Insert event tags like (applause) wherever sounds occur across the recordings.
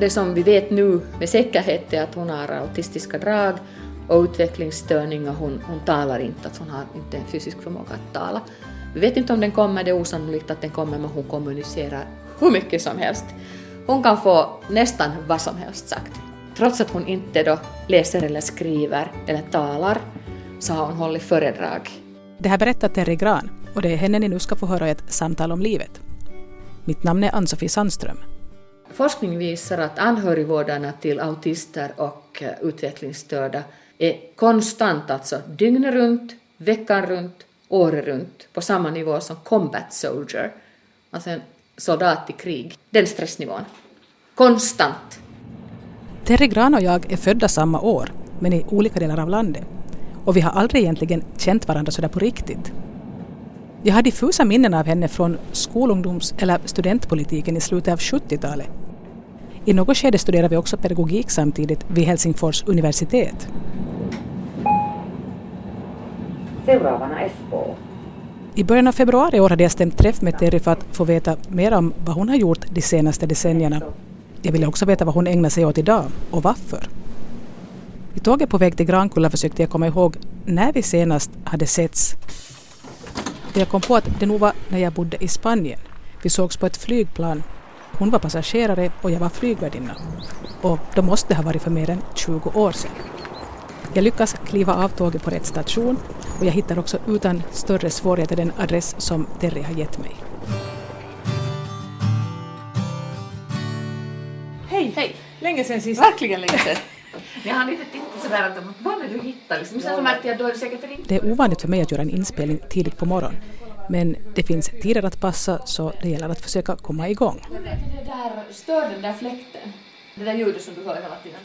Det som vi vet nu med säkerhet är att hon har autistiska drag och utvecklingsstörningar. Hon, hon talar inte, att hon har inte en fysisk förmåga att tala. Vi vet inte om den kommer, det är osannolikt att den kommer, men hon kommunicerar hur mycket som helst. Hon kan få nästan vad som helst sagt. Trots att hon inte då läser eller skriver eller talar så har hon hållit föredrag. Det här berättar Terry Gran och det är henne ni nu ska få höra i ett samtal om livet. Mitt namn är Ann-Sofie Sandström. Forskning visar att anhörigvårdarna till autister och eh, utvecklingsstörda är konstant, alltså dygnet runt, veckan runt, året runt, på samma nivå som combat soldier, alltså en soldat i krig. Den stressnivån. Konstant. Terry Gran och jag är födda samma år, men i olika delar av landet. Och vi har aldrig egentligen känt varandra sådär på riktigt. Jag har diffusa minnen av henne från skolungdoms eller studentpolitiken i slutet av 70-talet. I något skede studerade vi också pedagogik samtidigt vid Helsingfors universitet. Seuraavana Espoo. I början av februari i år hade jag stämt träff med Terry för att få veta mer om vad hon har gjort de senaste decennierna. Jag ville också veta vad hon ägnar sig åt idag och varför. I tåget på väg till Grankulla försökte jag komma ihåg när vi senast hade setts. Jag kom på att det nog var när jag bodde i Spanien. Vi sågs på ett flygplan. Hon var passagerare och jag var flygvärdinna. Och då måste det ha varit för mer än 20 år sedan. Jag lyckas kliva av tåget på rätt station och jag hittar också utan större svårigheter den adress som Terry har gett mig. Hej! Hej! Länge sedan sist. Verkligen länge sedan. (laughs) Jag lite tittat sådär att vad är det du hittar liksom. Sen så märkte jag då är det säkert ringt. Det är ovanligt för mig att göra en inspelning tidigt på morgonen. Men det finns tider att passa så det gäller att försöka komma igång. Det där, stör den där fläkten. Det där ljudet som du hör hela tiden.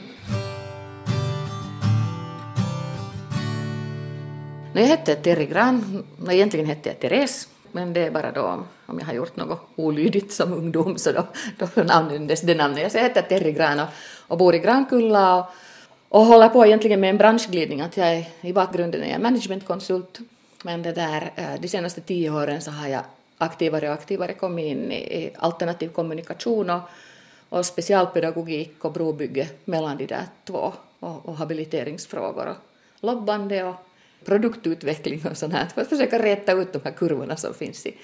Jag hette Terry Gran, egentligen hette jag Therese, men det är bara då om jag har gjort något olydigt som ungdom så då, då användes det namnet. Så jag heter Terry Gran och, och bor i Grankulla och, och håller på egentligen med en branschglidning, att jag är, i bakgrunden är jag managementkonsult, men det där, eh, de senaste tio åren så har jag aktivare och aktivare kommit in i alternativ kommunikation och, och specialpedagogik och brobygge mellan de där två och, och habiliteringsfrågor och lobbande och produktutveckling och sånt här för att försöka rätta ut de här kurvorna som finns i,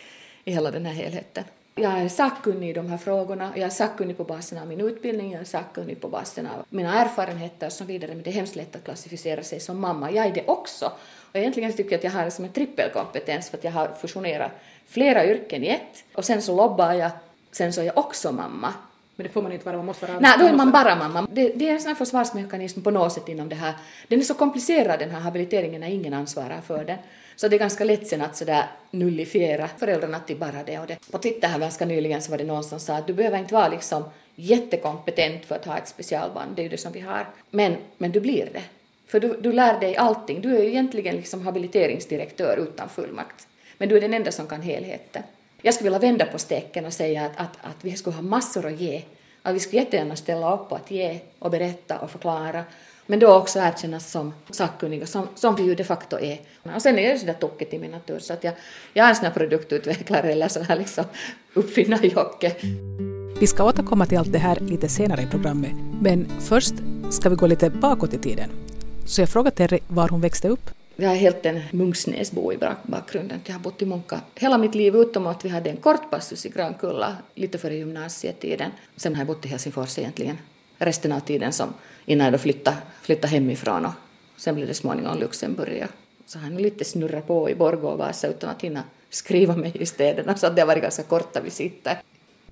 i hela den här helheten. Jag är sakkunnig i de här frågorna, jag är sakkunnig på basen av min utbildning, jag är sakkunnig på basen av mina erfarenheter och så vidare, men det är hemskt lätt att klassificera sig som mamma. Jag är det också. Och egentligen tycker jag att jag har som en trippelkompetens för att jag har fusionerat flera yrken i ett och sen så lobbar jag, sen så är jag också mamma. Men det får man inte vara, man måste vara... Nej, då är man bara mamma. Det, det är en sån här försvarsmekanism på något sätt inom det här. Den är så komplicerad den här habiliteringen när ingen ansvarar för den. Så det är ganska lätt sen att sådär nullifiera föräldrarna till bara det och det. På Twitter här ganska nyligen så var det någon som sa att du behöver inte vara liksom jättekompetent för att ha ett specialband, det är ju det som vi har. Men, men du blir det. För du, du lär dig allting. Du är ju egentligen liksom habiliteringsdirektör utan fullmakt. Men du är den enda som kan helheten. Jag skulle vilja vända på steken och säga att, att, att vi skulle ha massor att ge. Att vi skulle jättegärna ställa upp på att ge och berätta och förklara. Men då också erkännas som sakkunniga, som, som vi ju de facto är. Och sen är jag sådär tokigt i min natur så att jag, jag är en sån här produktutvecklare eller sån här liksom uppfinnarjocke. Vi ska återkomma till allt det här lite senare i programmet. Men först ska vi gå lite bakåt i tiden. Så jag frågade Terry var hon växte upp. Jag är helt en Munksnäsbo i bakgrunden. Jag har bott i Munka hela mitt liv utom att vi hade en kort passus i Grankulla lite före gymnasietiden. Sen har jag bott i Helsingfors egentligen resten av tiden som innan jag flyttade, flyttade hemifrån och sen blev det småningom Luxemburg. Så har jag lite snurrat på i Borgå och Vasa utan att hinna skriva mig i städerna så det har varit ganska korta visiter.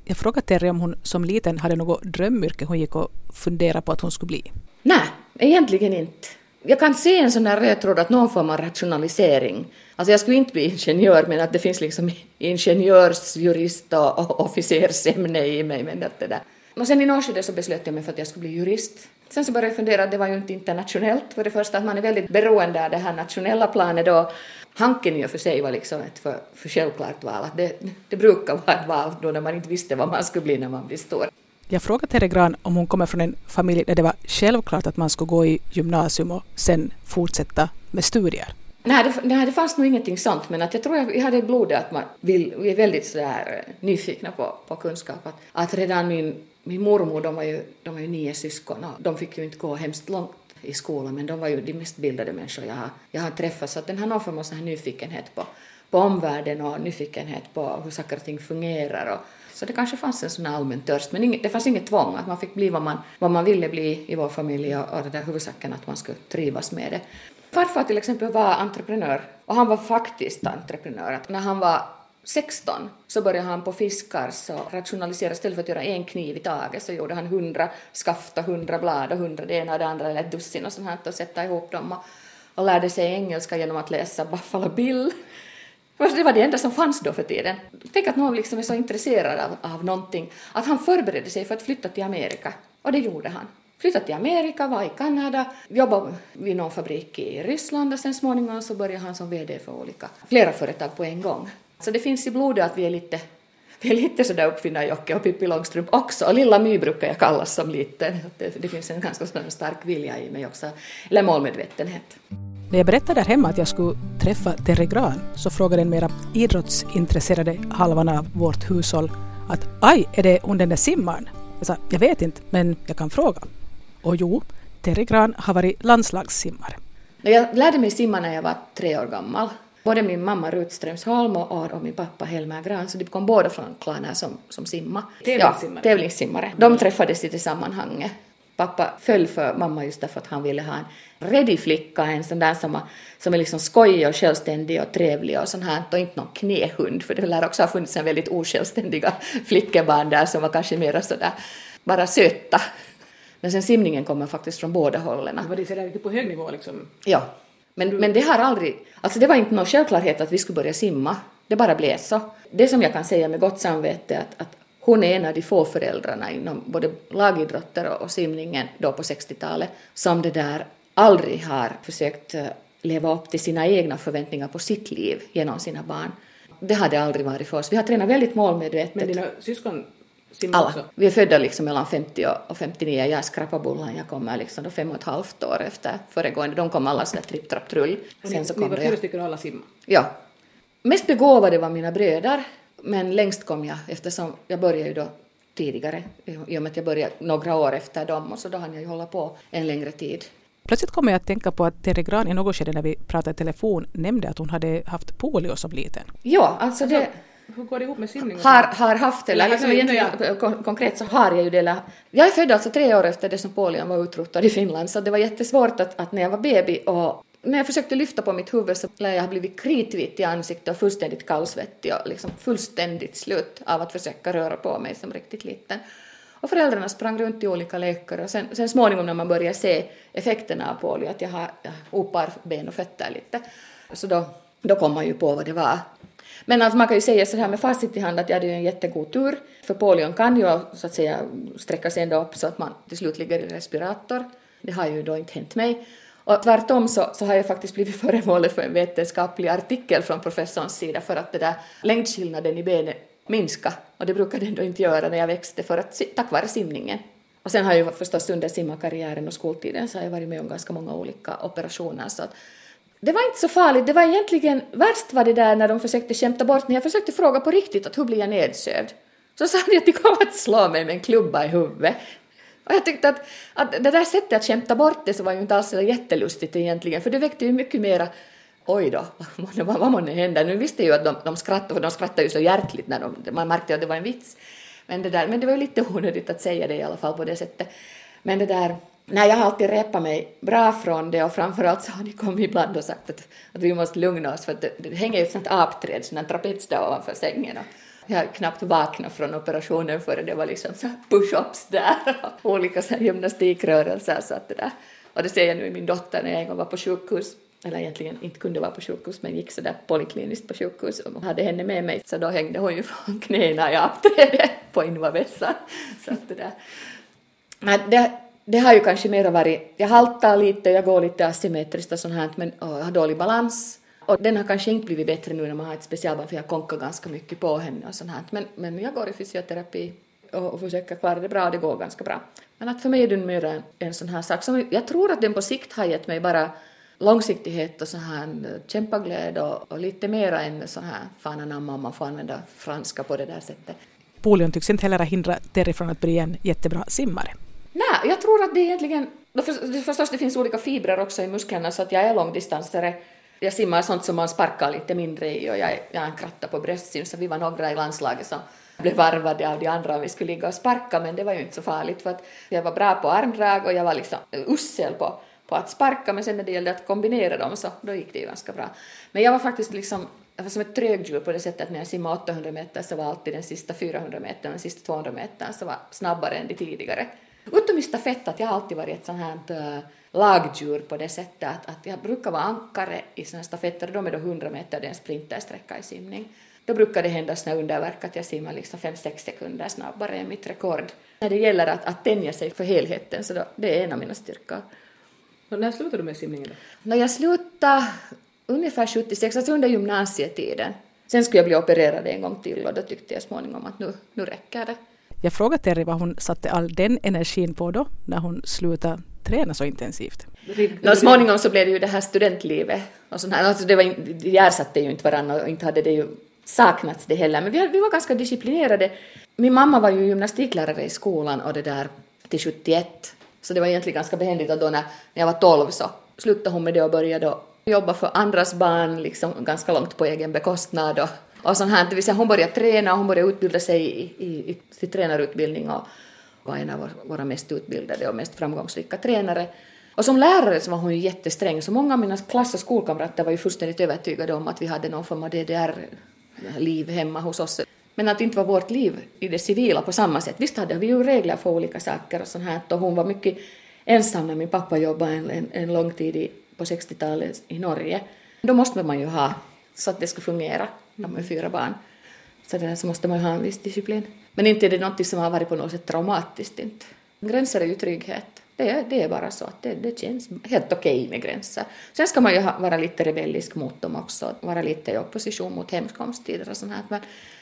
Jag frågade Terry om hon som liten hade något drömyrke hon gick och funderade på att hon skulle bli. Nej, egentligen inte jag kan se en sån här röd tråd att någon form av rationalisering. Alltså jag skulle inte bli ingenjör men att det finns liksom ingenjörs, jurist och, officersämne i mig. Men att det där. Och sen i något skede så beslöt jag mig för att jag skulle bli jurist. Sen så började jag fundera att det var ju inte internationellt för det första att man är väldigt beroende av det här nationella planet då. Hanken i och för sig var liksom ett för, för självklart val. Det, det brukar vara ett val då när man inte visste vad man skulle bli när man blir stor. Jag frågade Tere Gran om hon kommer från en familj där det var självklart att man skulle gå i gymnasium och sen fortsätta med studier. Nej det, nej, det fanns nog ingenting sånt, men att jag tror jag, jag hade i blodet att man vill, vi är väldigt sådär eh, nyfikna på, på kunskap. Att, att redan min, min mormor, de var, ju, de var ju nio syskon och de fick ju inte gå hemskt långt i skolan, men de var ju de mest bildade människor jag har, jag har träffat. Så att den har någon form av så här nyfikenhet på, på omvärlden och nyfikenhet på hur saker och ting fungerar. Och, så det kanske fanns en sån allmän törst, men inget, det fanns inget tvång, att man fick bli vad man, vad man ville bli i vår familj och, och det där huvudsaken att man skulle trivas med det. Farfar till exempel var entreprenör och han var faktiskt entreprenör. Att när han var 16 så började han på Fiskars och rationalisera. Istället för att göra en kniv i taget så gjorde han hundra skaft och hundra blad och hundra det ena och det andra eller ett dussin och sånt här och sätta ihop dem och, och lärde sig engelska genom att läsa Buffalo Bill. Det var det enda som fanns då för tiden. Tänk att någon liksom är så intresserad av, av någonting att han förberedde sig för att flytta till Amerika och det gjorde han flyttade till Amerika, var i Kanada, jobbade vid någon fabrik i Ryssland och sen småningom så började han som VD för olika, flera företag på en gång. Så det finns i blodet att vi är lite vi är lite sådär uppfinnar-Jocke och Pippi Långstrump också, och Lilla My brukar jag kallas som liten. Det, det finns en ganska stark vilja i mig också, eller målmedvetenhet. När jag berättade där hemma att jag skulle träffa Terry Gran så frågade den mera idrottsintresserade halvan av vårt hushåll att aj, är det hon den där simmaren? Jag sa, jag vet inte, men jag kan fråga. Och jo, Terry Gran har varit landslagssimmare. Jag lärde mig simma när jag var tre år gammal. Både min mamma Rut Strömsholm och, och min pappa Helmer Gran, så de kom båda från klaner som, som simma. Tävlingssimmare? Ja, tävlingssimmare. De träffades i det sammanhanget. Pappa föll för mamma just därför att han ville ha en ready flicka, en sån där som, som är liksom skojig och självständig och trevlig och sånt här, och inte någon knähund, för det lär också ha funnits en väldigt osjälvständiga (laughs) flickebarn där som var kanske mera sådär bara söta men sen simningen kommer faktiskt från båda hållen. Var det sådär på hög nivå liksom? Ja. Men, du... men det har aldrig, alltså det var inte någon självklarhet att vi skulle börja simma. Det bara blev så. Det som jag kan säga med gott samvete är att, att hon är en av de få föräldrarna inom både lagidrotter och, och simningen då på 60-talet som det där aldrig har försökt eh, leva upp till sina egna förväntningar på sitt liv genom sina barn. Det hade aldrig varit för oss. Vi har tränat väldigt målmedvetet. Men dina syskon alla. Också. Vi är födda liksom mellan 50 och 59. Jag är skrapabullan. Jag kommer liksom då fem och ett halvt år efter föregående. De kom alla sådär tripp, trapp, trull. Sen så kom ni var fyra stycken och alla simma? Ja. Mest begåvade var mina bröder, men längst kom jag eftersom jag började ju då tidigare i och med att jag började några år efter dem och så då hann jag ju hålla på en längre tid. Plötsligt kommer jag att tänka på att Terry Gran i något skede när vi pratade i telefon nämnde att hon hade haft polio som liten. Ja, alltså det... Alltså, hur går det ihop med simning? Har, har haft eller, eller liksom egentligen kon konkret så har jag ju det. Jag är född alltså tre år efter det som polion var utrotad i Finland så det var jättesvårt att, att när jag var baby och när jag försökte lyfta på mitt huvud så lär jag ha blivit kritvit i ansiktet och fullständigt kallsvettig och liksom fullständigt slut av att försöka röra på mig som riktigt liten. Och föräldrarna sprang runt till olika läkare och sen, sen småningom när man börjar se effekterna av polio, att jag har opar ben och fötter lite, så då, då kom man ju på vad det var. Men alltså man kan ju säga så här med facit i hand att jag hade ju en jättegod tur, för polion kan ju så att säga sträcka sig ända upp så att man till slut ligger i respirator. Det har ju då inte hänt mig. Och tvärtom så, så har jag faktiskt blivit (laughs) föremål för en vetenskaplig artikel från professorns sida för att det där längdskillnaden i benet minska och det brukade ändå inte göra när jag växte för att, tack vare simningen. Och sen har jag ju förstås under simmarkarriären och skoltiden så har jag varit med om ganska många olika operationer så att det var inte så farligt, det var egentligen värst var det där när de försökte kämpa bort när Jag försökte fråga på riktigt att hur blir jag nedsövd? Så sa de att de kommer att slå mig med en klubba i huvudet. Och jag tyckte att, att det där sättet att kämpa bort det så var ju inte alls så jättelustigt egentligen, för det väckte ju mycket mera oj då, vad, vad månne händer? Nu visste jag ju att de, de skrattade, för de skrattade ju så hjärtligt när de, man märkte att det var en vits. Men det, där, men det var ju lite onödigt att säga det i alla fall på det sättet. Men det där, Nej, jag har alltid repat mig bra från det och framförallt så har de kommit ibland och sagt att, att vi måste lugna oss för att det, det hänger ju ett sånt apträd, sån trapets där ovanför sängen och jag har knappt vaknat från operationen före det var liksom så push-ups där och olika så gymnastikrörelser så att det där. Och det ser jag nu i min dotter när jag en gång var på sjukhus eller egentligen inte kunde vara på sjukhus men gick sådär polikliniskt på sjukhus och hade henne med mig så då hängde hon ju från knäna i apträdet på invavässan. Så att det där. Men det, det har ju kanske mer varit, jag haltar lite, jag går lite asymmetriskt och sånt här, men och jag har dålig balans. Och den har kanske inte blivit bättre nu när man har ett specialbarn, för jag konkar ganska mycket på henne och sånt här. Men, men jag går i fysioterapi och, och försöker klara det bra, det går ganska bra. Men att för mig är den mer en, en sån här sak som jag tror att den på sikt har gett mig bara långsiktighet och sån här mm, kämpaglöd och, och lite mera än sån här fan anamma om man får använda franska på det där sättet. Polion tycks inte heller ha hindrat Terry från att bli en jättebra simmare. Nej, jag tror att det egentligen... Förstås, det finns olika fibrer också i musklerna så att jag är långdistansare. Jag simmar sånt som man sparkar lite mindre i och jag är, jag är en kratta på bröstsim så vi var några i landslaget som blev varvade av de andra om vi skulle ligga och sparka men det var ju inte så farligt för att jag var bra på armdrag och jag var liksom usel på, på att sparka men sen när det gällde att kombinera dem så då gick det ju ganska bra. Men jag var faktiskt liksom jag var som ett trögdjur på det sättet att när jag simmade 800 meter så var alltid den sista 400 metern, den sista 200 metern så var snabbare än de tidigare. Utom i stafett att jag har alltid varit ett sånt här uh, lagdjur på det sättet att, att jag brukar vara ankare i såna stafetter, de är då 100 meter, det är en sprintersträcka i simning. Då brukar det hända såna underverk att jag simmar liksom 5-6 sekunder snabbare än mitt rekord. När det gäller att, att tänja sig för helheten så då, det är en av mina styrkor. Och när slutade du med simningen då? När jag slutade ungefär 76, alltså under gymnasietiden. Sen skulle jag bli opererad en gång till och då tyckte jag småningom att nu, nu räcker det. Jag frågade Terry vad hon satte all den energin på då, när hon slutade träna så intensivt. Nå, småningom så blev det ju det här studentlivet och sånt här. Alltså det, var, vi ersatte ju inte varandra och inte hade det ju saknats det heller. Men vi, vi var ganska disciplinerade. Min mamma var ju gymnastiklärare i skolan och det där till 71. Så det var egentligen ganska behändigt att då när, när jag var 12 så slutade hon med det och började då jobba för andras barn liksom ganska långt på egen bekostnad och, och sånt här. Det vill säga hon började träna och hon började utbilda sig i, i, i sin tränarutbildning och var en av våra mest utbildade och mest framgångsrika tränare. Och som lärare så var hon ju jättesträng, så många av mina klass och skolkamrater var ju fullständigt övertygade om att vi hade någon form av DDR-liv hemma hos oss. Men att det inte var vårt liv i det civila på samma sätt. Visst hade vi ju regler för olika saker och sånt här och hon var mycket ensam när min pappa jobbade en, en, en lång tid i, på 60-talet i Norge. Då måste man ju ha, så att det ska fungera, med fyra barn. Så, där, så måste man ju ha en viss disciplin. Men inte är det något som har varit på något sätt traumatiskt. Inte. Gränser är ju trygghet. Det är, det är bara så att det, det känns helt okej okay med gränser. Sen ska man ju ha, vara lite rebellisk mot dem också, vara lite i opposition mot hemkomsttider och sånt här, men,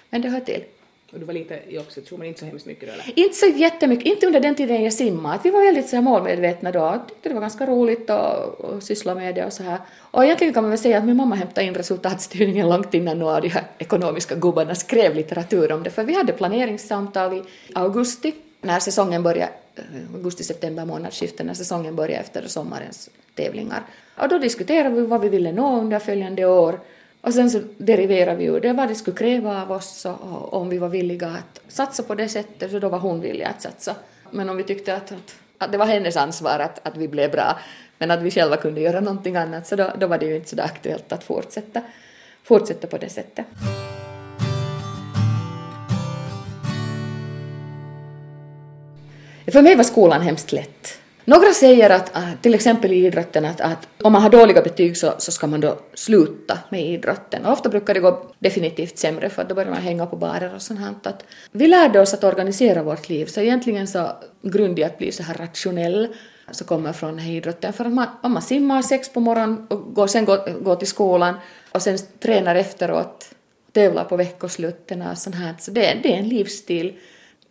men det hör till. Och du var lite i opposition, men inte så hemskt mycket då eller? Inte så jättemycket, inte under den tiden jag simmade. Vi var väldigt så här målmedvetna då, jag tyckte det var ganska roligt att, att syssla med det och så här. Och egentligen kan man väl säga att min mamma hämtade in resultatstyrningen långt innan några av de här ekonomiska gubbarna skrev litteratur om det, för vi hade planeringssamtal i augusti när säsongen började, eh, augusti-september månadsskiftet, när säsongen började efter sommarens tävlingar. Och då diskuterade vi vad vi ville nå under följande år och sen så deriverade vi ju det vad det skulle kräva av oss och, om vi var villiga att satsa på det sättet, så då var hon villig att satsa. Men om vi tyckte att, att, att det var hennes ansvar att, att vi blev bra, men att vi själva kunde göra någonting annat, så då, då var det ju inte så aktuellt att fortsätta, fortsätta på det sättet. För mig var skolan hemskt lätt. Några säger att, till exempel i idrotten, att, att om man har dåliga betyg så, så ska man då sluta med idrotten. Och ofta brukar det gå definitivt sämre för då börjar man hänga på barer och sånt här. Att vi lärde oss att organisera vårt liv, så egentligen så grund i att bli så här rationell så kommer från den här idrotten. För att man, om man simmar sex på morgonen och går, sen går, går till skolan och sen tränar efteråt, tävlar på veckosluten och sånt här, så det, det är en livsstil.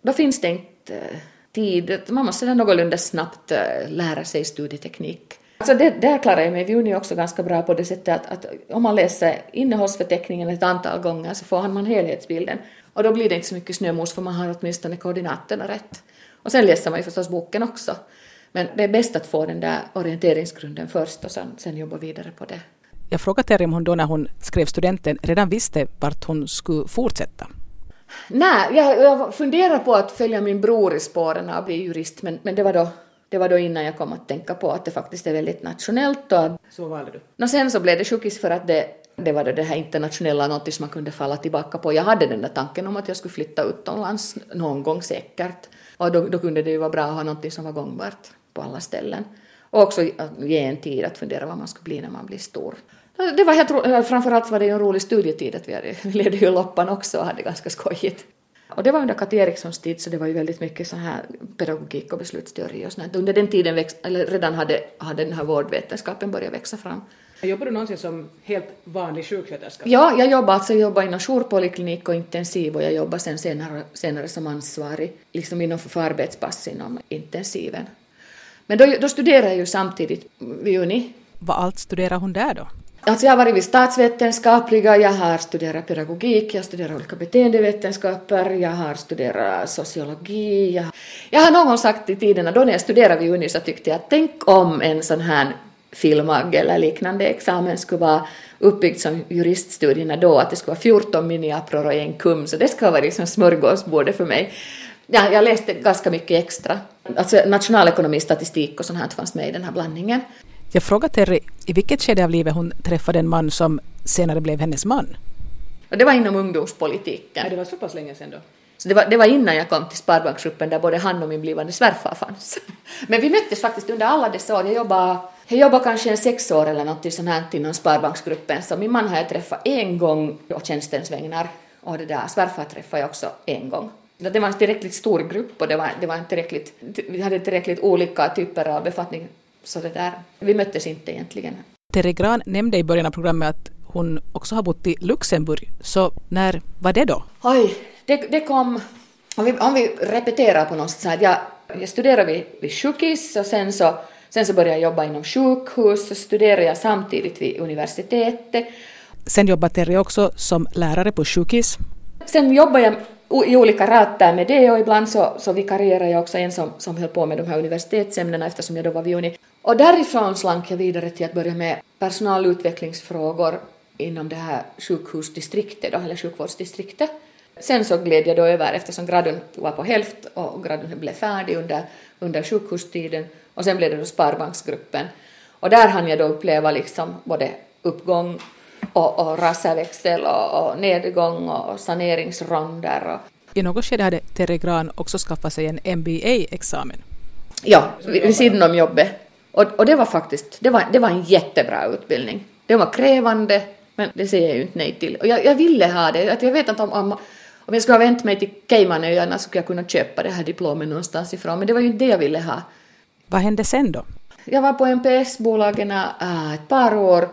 Då finns det inte eh, tid. Man måste någorlunda snabbt eh, lära sig studieteknik. Alltså det, där klarar jag mig vid Uni också ganska bra på det sättet att, att om man läser innehållsförteckningen ett antal gånger så får man helhetsbilden. Och då blir det inte så mycket snömos för man har åtminstone koordinaterna rätt. Och sen läser man ju förstås boken också. Men det är bäst att få den där orienteringsgrunden först och sen, sen jobba vidare på det. Jag frågade Terje om hon då när hon skrev studenten redan visste vart hon skulle fortsätta. Nej, jag, jag funderar på att följa min bror i spåren och bli jurist, men, men det, var då, det var då innan jag kom att tänka på att det faktiskt är väldigt nationellt. Och, så vad valde du? Och sen så blev det sjukis för att det, det var då det här internationella, något som man kunde falla tillbaka på. Jag hade den där tanken om att jag skulle flytta utomlands någon gång säkert. Och då, då kunde det ju vara bra att ha något som var gångbart på alla ställen. Och också ge en tid att fundera vad man skulle bli när man blir stor. Det var helt, framförallt var det en rolig studietid att vi, hade, (laughs) vi ledde ju loppan också och hade ganska skojigt. Och det var under Kati Erikssons tid så det var ju väldigt mycket så här pedagogik och beslutsteori och sånt. Under den tiden växt, eller redan hade, hade den här vårdvetenskapen börjat växa fram. Jobbar du någonsin som helt vanlig sjuksköterska? Ja, jag jobbar alltså jag jobbar inom jourpoliklinik och intensiv och jag jobbar sen senare, senare som ansvarig liksom inom för arbetspass inom intensiven. Men då, då studerar jag ju samtidigt vid Uni vad allt studerar hon där då? Alltså jag har varit vid statsvetenskapliga, jag har studerat pedagogik, jag har studerat olika beteendevetenskaper, jag har studerat sociologi. Jag, jag har någon gång sagt i tiderna, då när jag studerade vid Uni så tyckte jag att tänk om en sån här filmag eller liknande examen skulle vara uppbyggd som juriststudierna då, att det skulle vara 14 miniapror och en kum, så det skulle vara liksom smörgåsbordet för mig. Ja, jag läste ganska mycket extra. Alltså nationalekonomi, statistik och sånt här fanns med i den här blandningen. Jag frågade Terry i vilket skede av livet hon träffade en man som senare blev hennes man. Och det var inom ungdomspolitiken. Ja, det var så pass länge sedan då? Så det var, det var innan jag kom till Sparbanksgruppen där både han och min blivande svärfar fanns. (laughs) Men vi möttes faktiskt under alla dessa år. Jag jobbade, jag jobbade kanske en sex år eller något sånt här inom Sparbanksgruppen. Så min man har jag träffat en gång å tjänstens vägnar och det där svärfar träffade jag också en gång. Det var en tillräckligt stor grupp och det var, det var en tillräckligt, vi hade tillräckligt olika typer av befattning så det där, vi möttes inte egentligen. Terry Gran nämnde i början av programmet att hon också har bott i Luxemburg, så när var det då? Oj, det, det kom, om vi, om vi repeterar på något sätt, jag, jag studerade vid, vid sjukis och sen så, sen så började jag jobba inom sjukhus och studerade jag samtidigt vid universitetet. Sen jobbade Terry också som lärare på sjukis. Sen jobbade jag i olika rater med det och ibland så, så vikarierade jag också en som, som höll på med de här universitetsämnena eftersom jag då var vid uni. Och därifrån slank jag vidare till att börja med personalutvecklingsfrågor inom det här sjukhusdistriktet då, eller sjukvårdsdistriktet. Sen så gled jag då över eftersom graden var på hälft och graden blev färdig under, under sjukhustiden och sen blev det då Sparbanksgruppen. Och där hann jag då uppleva liksom både uppgång och, och rasaväxel och, och nedgång och saneringsronder. Och. I något skede hade Terry Gran också skaffat sig en MBA-examen. Ja, vid sidan om jobbet. Och, och det var faktiskt det var, det var en jättebra utbildning. Det var krävande, men det säger jag ju inte nej till. Och jag, jag ville ha det. Att jag vet inte om, om, om jag skulle ha vänt mig till Caymanöarna så skulle jag kunna köpa det här diplomet någonstans ifrån, men det var ju inte det jag ville ha. Vad hände sen då? Jag var på NPS-bolagen äh, ett par år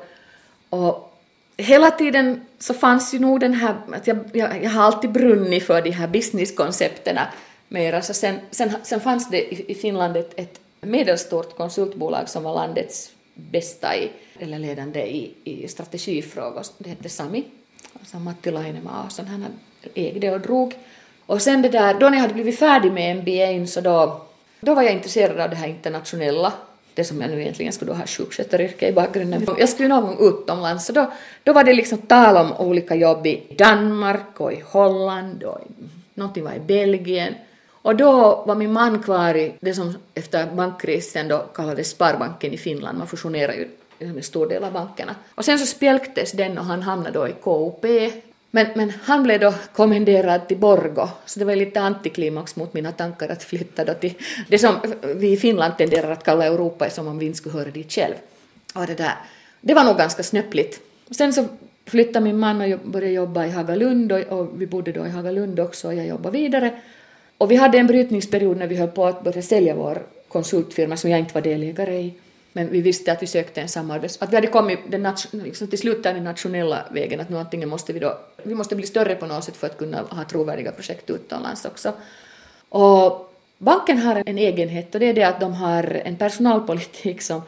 och hela tiden så fanns ju nog den här, att jag, jag, jag har alltid brunnit för de här businesskoncepterna mera, så sen, sen, sen fanns det i, i Finland ett, ett medelstort konsultbolag som var landets bästa i, eller ledande i, i strategifrågor, det hette Sami, alltså Matti Lainemaa och sån han ägde och drog. Och sen det där, då när jag hade blivit färdig med MBA så då, då var jag intresserad av det här internationella det som jag nu egentligen skulle ha sjuksköterska i bakgrunden. Jag skulle någon gång utomlands så då, då var det liksom tal om olika jobb i Danmark och i Holland och någonting var i Belgien. Och då var min man kvar i det som efter bankkrisen då kallades Sparbanken i Finland, man fusionerade ju en stor del av bankerna. Och sen så spjälktes den och han hamnade då i KOP men, men han blev då kommenderad till Borgo, så det var lite antiklimax mot mina tankar att flytta då till det som vi i Finland tenderar att kalla Europa som om vi inte skulle höra dit själv. Och det, där, det var nog ganska snöpligt. Sen så flyttade min man och började jobba i Hagalund och, och vi bodde då i Hagalund också och jag jobbade vidare. Och vi hade en brytningsperiod när vi höll på att börja sälja vår konsultfirma som jag inte var delägare i. Men vi visste att vi sökte en samarbets... Att vi hade kommit den liksom till slut den nationella vägen, att nu antingen måste vi då... Vi måste bli större på något sätt för att kunna ha trovärdiga projekt utomlands också. Och banken har en egenhet och det är det att de har en personalpolitik som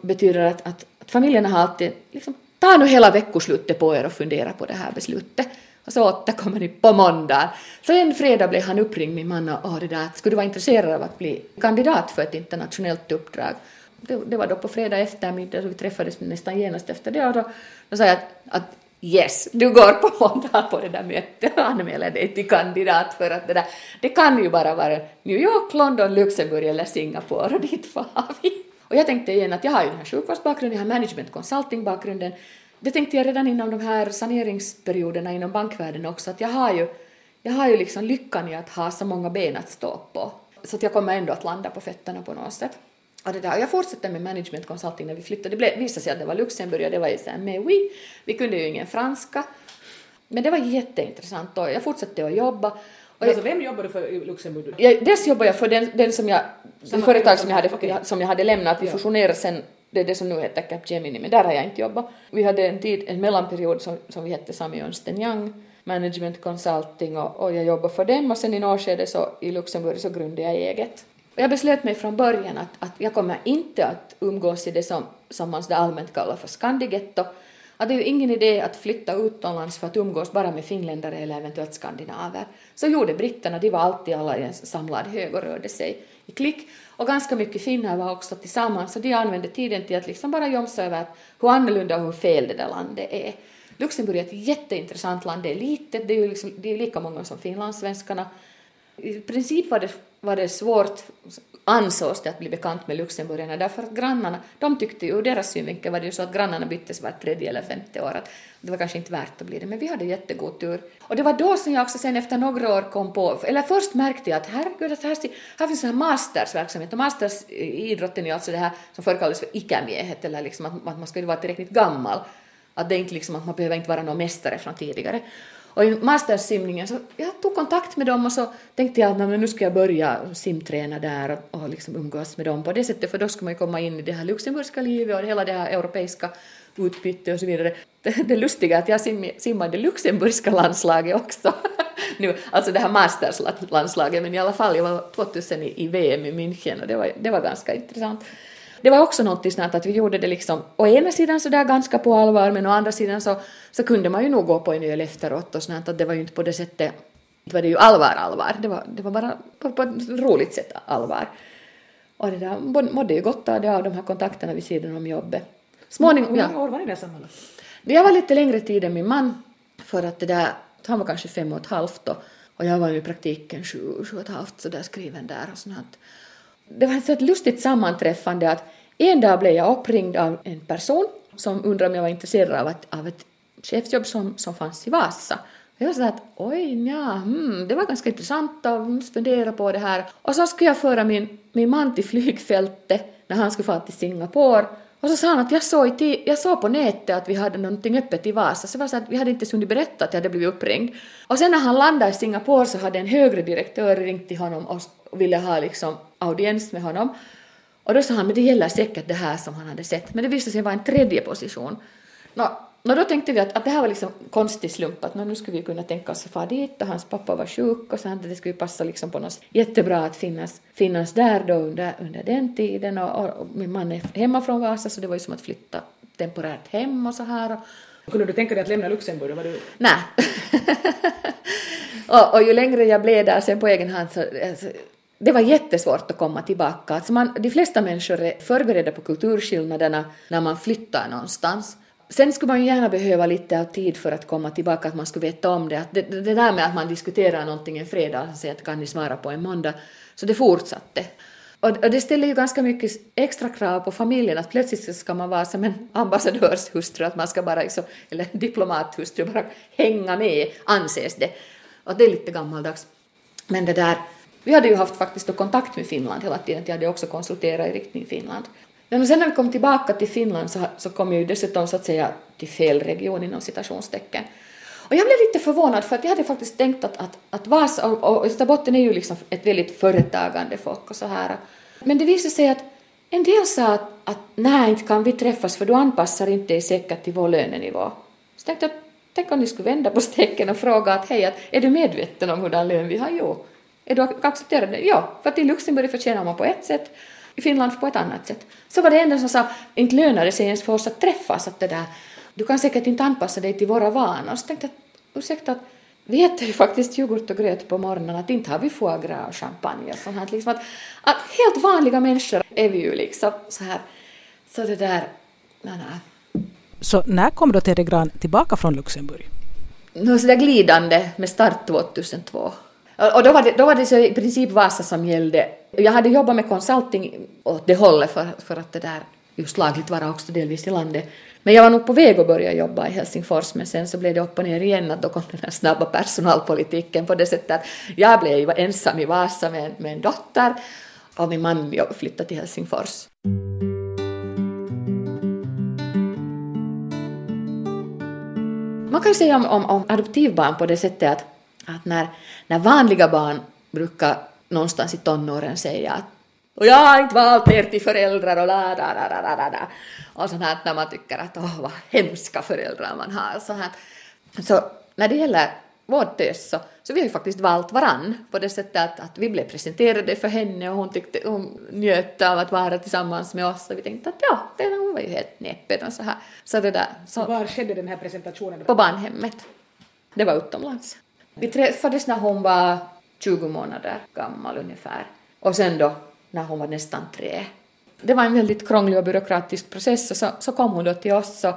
betyder att, att, att familjerna har alltid liksom, ta nu hela veckoslutet på er och fundera på det här beslutet. Och så återkommer ni på måndag. Så en fredag blev han uppringd, min man, och det där, skulle du vara intresserad av att bli kandidat för ett internationellt uppdrag? Det, det, var då på fredag eftermiddag, så vi träffades nästan genast efter det och då, då sa jag att, att yes, du går på (laughs) måndag på det där mötet (laughs) och anmäler dig till kandidat för att det där, det kan ju bara vara New York, London, Luxemburg eller Singapore och dit far (laughs) vi. Och jag tänkte igen att jag har ju den här sjukvårdsbakgrunden, jag har management consulting bakgrunden. Det tänkte jag redan inom de här saneringsperioderna inom bankvärlden också, att jag har ju, jag har ju liksom lyckan i att ha så många ben att stå på. Så att jag kommer ändå att landa på fötterna på något sätt. Och det där, jag fortsatte med management consulting när vi flyttade. Det blev, visade sig att det var Luxemburg och det var ju såhär mais oui. Vi kunde ju ingen franska. Men det var jätteintressant och jag fortsatte att jobba. Och alltså vem jobbar du för i Luxemburg? Jag, dels jobbade jag för den, den som jag, det företag som jag, hade, okay. som jag hade lämnat. Vi ja. fusionerade sen, det är det som nu heter Capgemini, men där har jag inte jobbat. Vi hade en tid, en mellanperiod som, som vi hette Sami Ernst Young Management Consulting och, och jag jobbade för dem och sen i något skede så i Luxemburg så grundade jag eget. Jag beslöt mig från början att, att jag kommer inte att umgås i det som, som man så allmänt kallar för skandigetto. Att det är ju ingen idé att flytta utomlands för att umgås bara med finländare eller eventuellt skandinaver. Så gjorde britterna, de var alltid alla i en samlad hög och rörde sig i klick. Och ganska mycket finnar var också tillsammans, så de använde tiden till att liksom bara jomsa över hur annorlunda och hur fel det där landet är. Luxemburg är ett jätteintressant land, det är litet, det är ju liksom, det är lika många som finlandssvenskarna. I princip var det, var det svårt, ansågs det, att bli bekant med luxemburgarna därför att grannarna, de tyckte ju, ur deras synvinkel var det ju så att grannarna byttes var tredje eller femte år, att det var kanske inte värt att bli det, men vi hade jättegod tur. Och det var då som jag också sen efter några år kom på, eller först märkte jag att herregud, att här, här finns en här mastersverksamhet, och masters i idrotten är alltså det här som förr kallades för ikämiehet, eller liksom att, att man skulle vara tillräckligt gammal att det är inte liksom att man behöver inte vara någon mästare från tidigare. Och i mastersimningen så jag tog kontakt med dem och så tänkte jag att nu ska jag börja simträna där och, och liksom umgås med dem på det sättet för då ska man ju komma in i det här luxemburgska livet och hela det här europeiska utbytet och så vidare. Det, det lustiga är att jag sim, i det luxemburgska landslaget också. (laughs) nu, alltså det här masterslandslaget men i alla fall jag var 2000 i, i VM i München och det var, det var ganska intressant det var också något sånt att vi gjorde det liksom å ena sidan så där ganska på allvar men å andra sidan så, så kunde man ju nog gå på en öl efteråt och sånt att det var ju inte på det sättet, det var det ju allvar allvar, det var, det var bara på, på ett roligt sätt allvar. Och det där mådde ju gott av det av de här kontakterna vid sidan om jobbet. Småningom, Hur många år var ni där sammanlagt? Jag var lite längre tid än min man för att det där, han var kanske fem och ett halvt då och jag var ju i praktiken sju, sju och ett halvt så där skriven där och sånt det var ett lustigt sammanträffande att en dag blev jag uppringd av en person som undrade om jag var intresserad av ett, av ett chefsjobb som, som fanns i Vasa. Jag var så att oj, ja, hmm, det var ganska intressant att fundera på det här. Och så skulle jag föra min, min man till flygfältet när han skulle fara till Singapore. Och så sa han att jag såg, i, jag såg på nätet att vi hade någonting öppet i Vasa, så var så att vi hade inte hunnit berätta att jag hade blivit uppringd. Och sen när han landade i Singapore så hade en högre direktör ringt till honom och, och ville ha liksom audiens med honom. Och då sa han, men det gäller säkert det här som han hade sett. Men det visade sig vara en tredje position. Nå, nå då tänkte vi att, att det här var liksom konstig slump, att nu skulle vi kunna tänka oss att fara dit och hans pappa var sjuk och så att det skulle passa liksom på något jättebra att finnas, finnas där då under, under den tiden och, och, min man är hemma från Vasa så det var ju som att flytta temporärt hem och så här. Och, kunde du tänka dig att lämna Luxemburg? Var du... Nej. (laughs) och, och ju längre jag blev där sen på egen hand så alltså, det var jättesvårt att komma tillbaka. Alltså man, de flesta människor är förberedda på kulturskillnaderna när man flyttar någonstans. Sen skulle man ju gärna behöva lite av tid för att komma tillbaka, att man skulle veta om det. Att det, det där med att man diskuterar någonting en fredag och säger att kan ni svara på en måndag, så det fortsatte. Och, och det ställer ju ganska mycket extra krav på familjen, att plötsligt ska man vara som en ambassadörshustru, att man ska bara, liksom, eller diplomathustru, bara hänga med, anses det. Och det är lite gammaldags. Men det där, vi hade ju haft faktiskt kontakt med Finland hela tiden, jag hade också konsulterat i riktning Finland. Men sen när vi kom tillbaka till Finland så, så kom jag ju dessutom så att säga till fel region inom citationstecken. Och jag blev lite förvånad för att jag hade faktiskt tänkt att, att, att Vasa och, och Österbotten är ju liksom ett väldigt företagande folk och så här. Men det visade sig att en del sa att, att nej, inte kan vi träffas för du anpassar inte dig säkert till vår lönenivå. Så tänkte jag, tänk om ni skulle vända på (laughs) steken och fråga att hej, att, är du medveten om hurdan lön vi har? Jo. Är du accepterad? Ja, för att i Luxemburg förtjänar man på ett sätt, i Finland på ett annat sätt. Så var det enda som sa, inte lönar det sig ens för oss att träffas, att det där, du kan säkert inte anpassa dig till våra vanor. Så tänkte jag, ursäkta, vi äter ju faktiskt yoghurt och gröt på morgonen, att inte har vi foie gras och champagne och sånt här. Liksom att, att helt vanliga människor är vi ju liksom så här. Så det där, nej, nej. Så när kom då Gran tillbaka från Luxemburg? Nå, så där glidande med start 2002. Och då var, det, då var det så i princip Vasa som gällde. Jag hade jobbat med consulting åt det hållet för, för att det där just lagligt vara också delvis i landet. Men jag var nog på väg att börja jobba i Helsingfors men sen så blev det upp och ner igen att då kom den här snabba personalpolitiken på det sättet att jag blev ensam i Vasa med, med en dotter och min man flyttade till Helsingfors. Man kan säga om, om, om adoptivbarn på det sättet att att när, när vanliga barn brukar någonstans i tonåren säga att och jag har inte valt er till föräldrar och la da da da da da och sånt här när man tycker att åh vad hemska föräldrar man har så här. Så när det gäller vår tös så, så vi har ju faktiskt valt varann på det sättet att, att vi blev presenterade för henne och hon tyckte hon njöt av att vara tillsammans med oss och vi tänkte att ja, det, hon var ju helt näpen och så här. Så det där, så, Var skedde den här presentationen? på barnhemmet. Det var utomlands. Vi träffades när hon var 20 månader gammal ungefär och sen då när hon var nästan tre. Det var en väldigt krånglig och byråkratisk process och så, så kom hon då till oss och,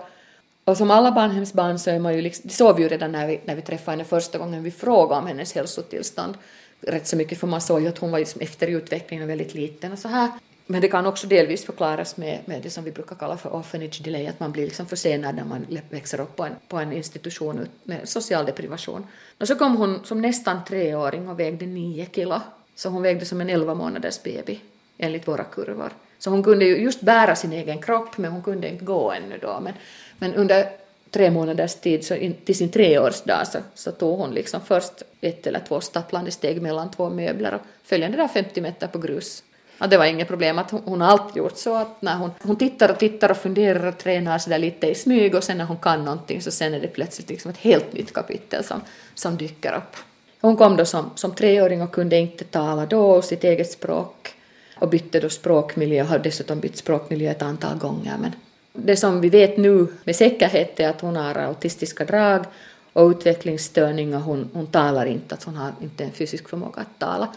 och som alla barnhemsbarn så är man ju liksom, det såg vi ju redan när vi, när vi träffade henne första gången, vi frågade om hennes hälsotillstånd rätt så mycket för man såg ju att hon var liksom efter utvecklingen väldigt liten och så här. Men det kan också delvis förklaras med, med det som vi brukar kalla för orphanage delay, att man blir liksom försenad när man växer upp på en, på en institution med social deprivation. Och så kom hon som nästan treåring och vägde nio kilo, så hon vägde som en elva månaders baby enligt våra kurvor. Så hon kunde ju just bära sin egen kropp, men hon kunde inte gå ännu då. Men, men under tre månaders tid, så in, till sin treårsdag, så, så tog hon liksom först ett eller två stapplande steg mellan två möbler och följande där 50 meter på grus. Ja, det var inget problem att hon, har alltid gjort så att när hon, hon tittar och tittar och funderar och tränar sådär lite i smyg och sen när hon kan någonting så sen är det plötsligt liksom ett helt nytt kapitel som, som dyker upp. Hon kom då som, som treåring och kunde inte tala då sitt eget språk och bytte då språkmiljö och har dessutom bytt språkmiljö ett antal gånger. Men det som vi vet nu med säkerhet är att hon har autistiska drag och utvecklingsstörning och hon, hon talar inte, att hon har inte en fysisk förmåga att tala.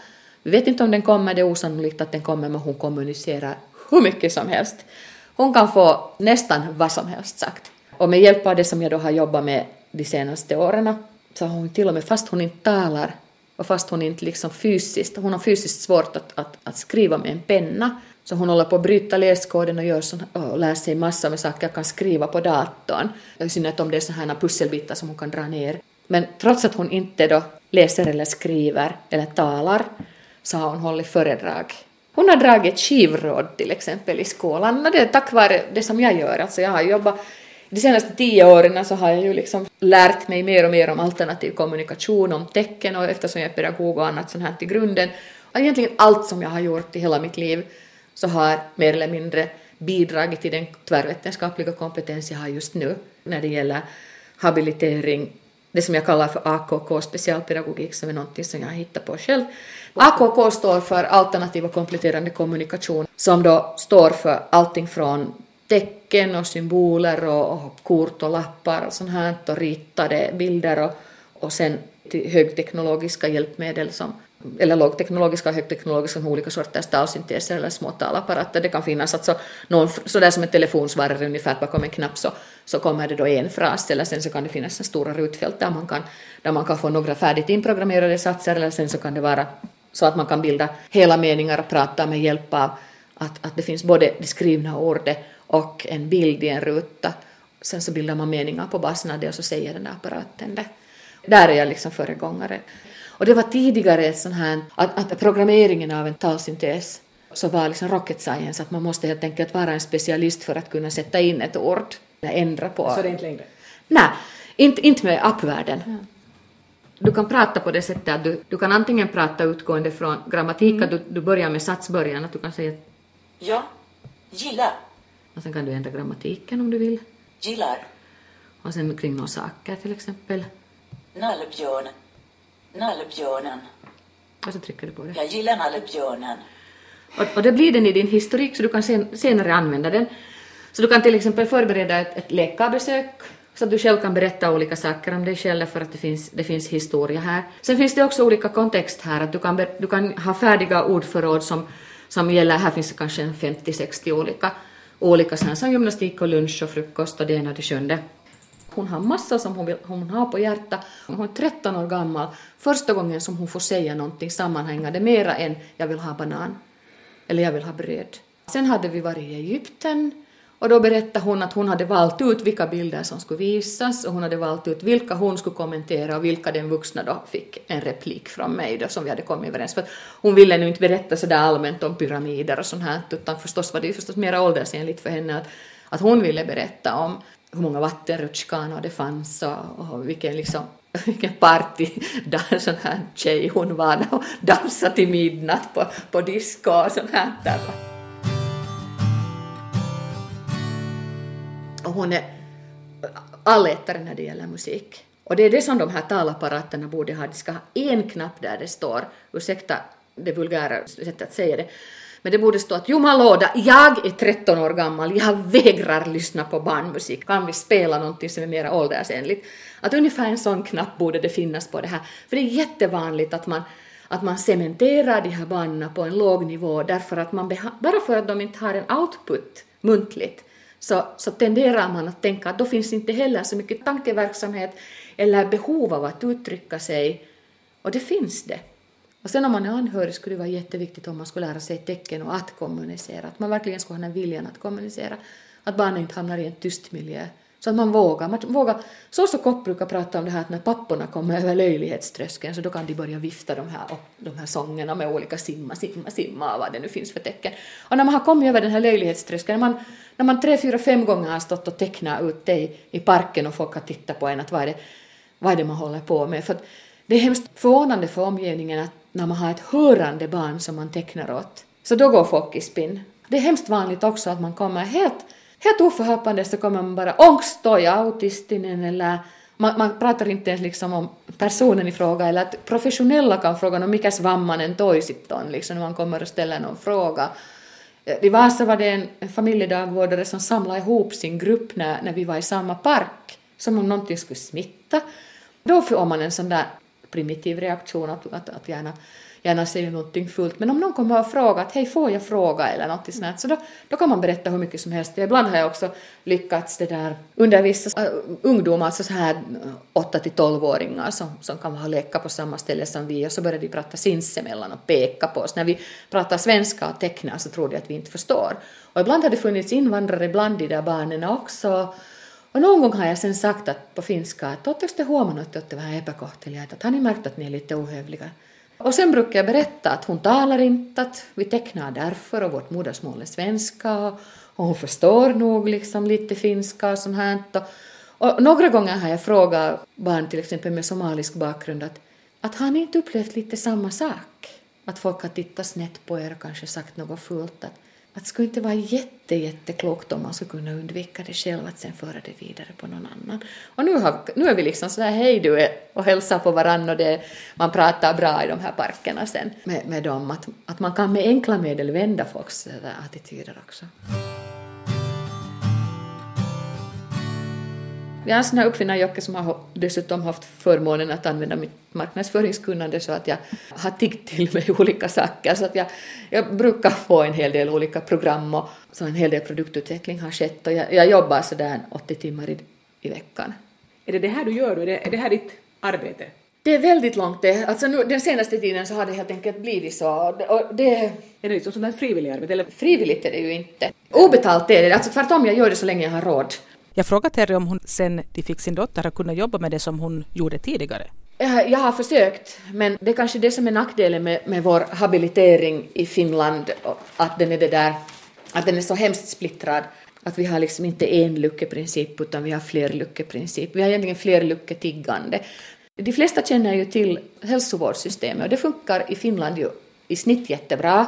Vi vet inte om den kommer, det är osannolikt att den kommer, men hon kommunicerar hur mycket som helst. Hon kan få nästan vad som helst sagt. Och med hjälp av det som jag då har jobbat med de senaste åren så har hon till och med, fast hon inte talar och fast hon inte liksom fysiskt, hon har fysiskt svårt att, att, att skriva med en penna, så hon håller på att bryta läskoden och, gör sån, och lär sig massor med saker, kan skriva på datorn, i synnerhet om det är sådana här pusselbitar som hon kan dra ner. Men trots att hon inte då läser eller skriver eller talar så har hon hållit föredrag. Hon har dragit skivråd till exempel i skolan och det är tack vare det som jag gör. Alltså jag har jobbat de senaste tio åren så har jag ju liksom lärt mig mer och mer om alternativ kommunikation, om tecken och eftersom jag är pedagog och annat sånt här till grunden. Och egentligen allt som jag har gjort i hela mitt liv så har mer eller mindre bidragit till den tvärvetenskapliga kompetens jag har just nu när det gäller habilitering, det som jag kallar för AKK, specialpedagogik, som är någonting som jag har hittat på själv. AKK står för alternativ och kompletterande kommunikation, som då står för allting från tecken och symboler och, och kort och lappar och sånt här och ritade bilder och, och sen till högteknologiska hjälpmedel som eller lågteknologiska och högteknologiska med olika sorters talsynteser eller små talapparater. Det kan finnas alltså någon, sådär som en telefonsvarare ungefär bakom en knapp så, så kommer det då en fras eller sen så kan det finnas en stora rutfält där man kan, där man kan få några färdigt inprogrammerade satser eller sen så kan det vara så att man kan bilda hela meningar och prata med hjälp av att, att det finns både det skrivna ordet och en bild i en ruta. Sen så bildar man meningar på basen av det och så säger den där apparaten det. Där är jag liksom föregångare. Och det var tidigare ett sån här, att, att programmeringen av en talsyntes så var liksom rocket science, att man måste helt enkelt vara en specialist för att kunna sätta in ett ord, eller ändra på. Så det är inte längre? Nej, inte, inte med appvärlden. Ja. Du kan prata på det sättet att du, du kan antingen prata utgående från grammatik, mm. att du, du börjar med satsbörjan, att du kan säga Ja, gillar. Och sen kan du ändra grammatiken om du vill. Gillar. Och sen kring några saker till exempel. Nallebjörn. Nallebjörnen. Och så trycker du på det. Jag gillar nallebjörnen. Och, och det blir den i din historik så du kan sen, senare använda den. Så du kan till exempel förbereda ett, ett läkarbesök så att du själv kan berätta olika saker om dig själv för att det finns, det finns historia här. Sen finns det också olika kontext här, att du kan, du kan ha färdiga ordförråd som, som gäller, här finns det kanske 50-60 olika, olika sen, som gymnastik och lunch och frukost och det ena och det sjunde. Hon har massa som hon, vill, hon har på hjärtat. Hon är 13 år gammal. Första gången som hon får säga någonting sammanhängande mera än jag vill ha banan eller jag vill ha bröd. Sen hade vi varit i Egypten och då berättade hon att hon hade valt ut vilka bilder som skulle visas och hon hade valt ut vilka hon skulle kommentera och vilka den vuxna då fick en replik från mig då som vi hade kommit överens för hon ville nu inte berätta så där allmänt om pyramider och sånt här utan förstås var det ju förstås mera åldersenligt för henne att, att hon ville berätta om hur många vattenrutschkanor det fanns och, och vilken liksom (laughs) vilken party där sån här tjej hon var och dansade till midnatt på, på disco och sånt här. Där. Och hon är allätare när det gäller musik. Och det är det som de här talapparaterna borde ha. De ska ha en knapp där det står, ursäkta det vulgära sättet att säga det, men det borde stå att Jumalåda, jag är 13 år gammal, jag vägrar lyssna på barnmusik, kan vi spela någonting som är mer åldersenligt? Att ungefär en sån knapp borde det finnas på det här, för det är jättevanligt att man att man cementerar de här barnen på en låg nivå därför att man bara för att de inte har en output muntligt så, så tenderar man att tänka att då finns inte heller så mycket tankeverksamhet eller behov av att uttrycka sig och det finns det. Och sen om man är anhörig skulle det vara jätteviktigt om man skulle lära sig tecken och att kommunicera, att man verkligen skulle ha den viljan att kommunicera, att barnen inte hamnar i en tyst miljö. Så att man vågar. Man vågar. Så så Kopp brukar prata om det här att när papporna kommer över löjlighetströskeln så då kan de börja vifta de här, de här sångerna med olika simma, simma, simma och vad det nu finns för tecken. Och när man har kommit över den här löjlighetströskeln, när man, när man tre, fyra, fem gånger har stått och tecknat ute i, i parken och folk har tittat på en att vad är det, vad är det man håller på med? För det är hemskt förvånande för omgivningen att när man har ett hörande barn som man tecknar åt, så då går folk i spinn. Det är hemskt vanligt också att man kommer helt, helt oförhoppande så kommer man bara ångstoj autistinen eller man, man pratar inte ens liksom om personen i fråga eller att professionella kan fråga om mikä svammanen toisitton liksom när man kommer och ställer någon fråga. I Vasa var det en familjedagvårdare som samlade ihop sin grupp när, när vi var i samma park som om någonting skulle smitta. Då får man en sån där primitiv reaktion att, att, att gärna, gärna säga någonting fullt. Men om någon kommer och frågar att hej får jag fråga eller någonting sånt så då, då kan man berätta hur mycket som helst. Ibland har jag också lyckats det där undervisa uh, ungdomar, alltså så här 8 till 12-åringar som, som kan ha leka på samma ställe som vi och så börjar de prata sinsemellan och peka på oss. När vi pratar svenska och tecknar så tror de att vi inte förstår. Och ibland har det funnits invandrare bland de där barnen också och någon gång har jag sen sagt att på finska att oletteko te huomannut, att det var epäkohteliaita, att har ni märkt att ni är lite ohövliga? Och sen brukar jag berätta att hon talar inte, att vi tecknar därför och vårt modersmål är svenska och hon förstår nog liksom lite finska och sånt här. Och, några gånger har jag frågat barn till exempel med somalisk bakgrund att, att har ni inte upplevt lite samma sak? Att folk har tittat snett på er och kanske sagt något fult. Att, att det skulle inte vara jätte, jätteklokt om man skulle kunna undvika det själv, att sen föra det vidare på någon annan. Och nu, har, nu är vi liksom sådär hej du och hälsar på varandra och det, man pratar bra i de här parkerna sen med, med dem, att, att man kan med enkla medel vända folks eh, attityder också. Jag är en sån här uppfinnarjocke som har dessutom haft förmånen att använda mitt marknadsföringskunnande så att jag har tiggt till mig (laughs) olika saker. Så att jag, jag brukar få en hel del olika program och så en hel del produktutveckling har skett och jag, jag jobbar sådär 80 timmar i, i veckan. Är det det här du gör då? Är det, är det här ditt arbete? Det är väldigt långt det. Alltså nu, den senaste tiden så har det helt enkelt blivit så. Och det, är det liksom sånt här frivilligt arbete? Eller? Frivilligt är det ju inte. Obetalt är det. Alltså tvärtom, jag gör det så länge jag har råd. Jag frågade Terry om hon sen de fick sin dotter har kunnat jobba med det som hon gjorde tidigare. Eh, jag har försökt, men det är kanske det som är nackdelen med, med vår habilitering i Finland, att den är det där, att den är så hemskt splittrad. Att vi har liksom inte en luckeprincip utan vi har fler luckeprincip. Vi har egentligen fler lucketiggande. De flesta känner ju till hälsovårdssystemet och det funkar i Finland ju i snitt jättebra.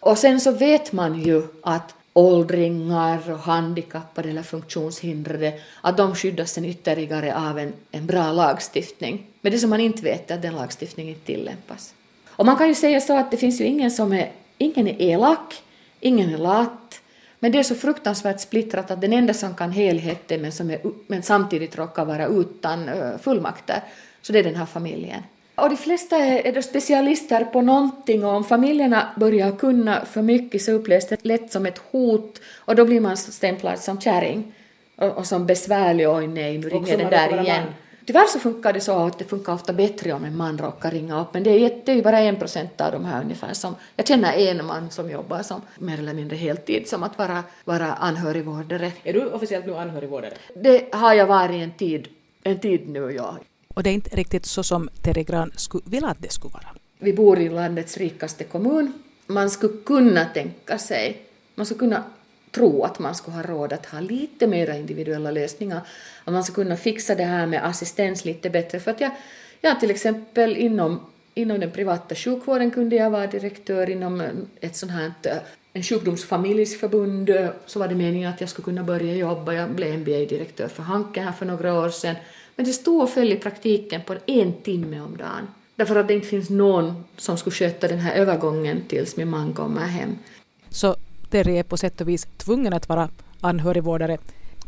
Och sen så vet man ju att åldringar och handikappade eller funktionshindrade, att de skyddas sen ytterligare av en, en bra lagstiftning. Men det som man inte vet är att den lagstiftningen inte tillämpas. Och man kan ju säga så att det finns ju ingen som är, ingen är elak, ingen är lat, men det är så fruktansvärt splittrat att den enda som kan helheten men, som är, men samtidigt råkar vara utan eh, fullmakter, så det är den här familjen. Och de flesta är, är specialister på någonting och om familjerna börjar kunna för mycket så upplevs det lätt som ett hot och då blir man stämplad som kärring och, och som besvärlig, oj nej, nu ringer den där igen. Man. Tyvärr så funkar det så att det funkar ofta bättre om en man råkar ringa upp, men det är, det är ju bara en procent av de här ungefär som, jag känner en man som jobbar som mer eller mindre heltid som att vara, vara anhörigvårdare. Är du officiellt nu anhörigvårdare? Det har jag varit en tid, en tid nu, ja. Och det är inte riktigt så som Terry Gran skulle vilja att det skulle vara. Vi bor i landets rikaste kommun. Man skulle kunna tänka sig, man skulle kunna tro att man skulle ha råd att ha lite mera individuella lösningar. Att man skulle kunna fixa det här med assistens lite bättre. För att jag, jag till exempel inom, inom den privata sjukvården kunde jag vara direktör inom ett sånt här en sjukdomsfamiljsförbund så var det meningen att jag skulle kunna börja jobba. Jag blev MBA-direktör för Hanke här för några år sedan. Men det stod och föll i praktiken på en timme om dagen. Därför att det inte finns någon som skulle sköta den här övergången tills min man kommer hem. Så Terry är på sätt och vis tvungen att vara anhörigvårdare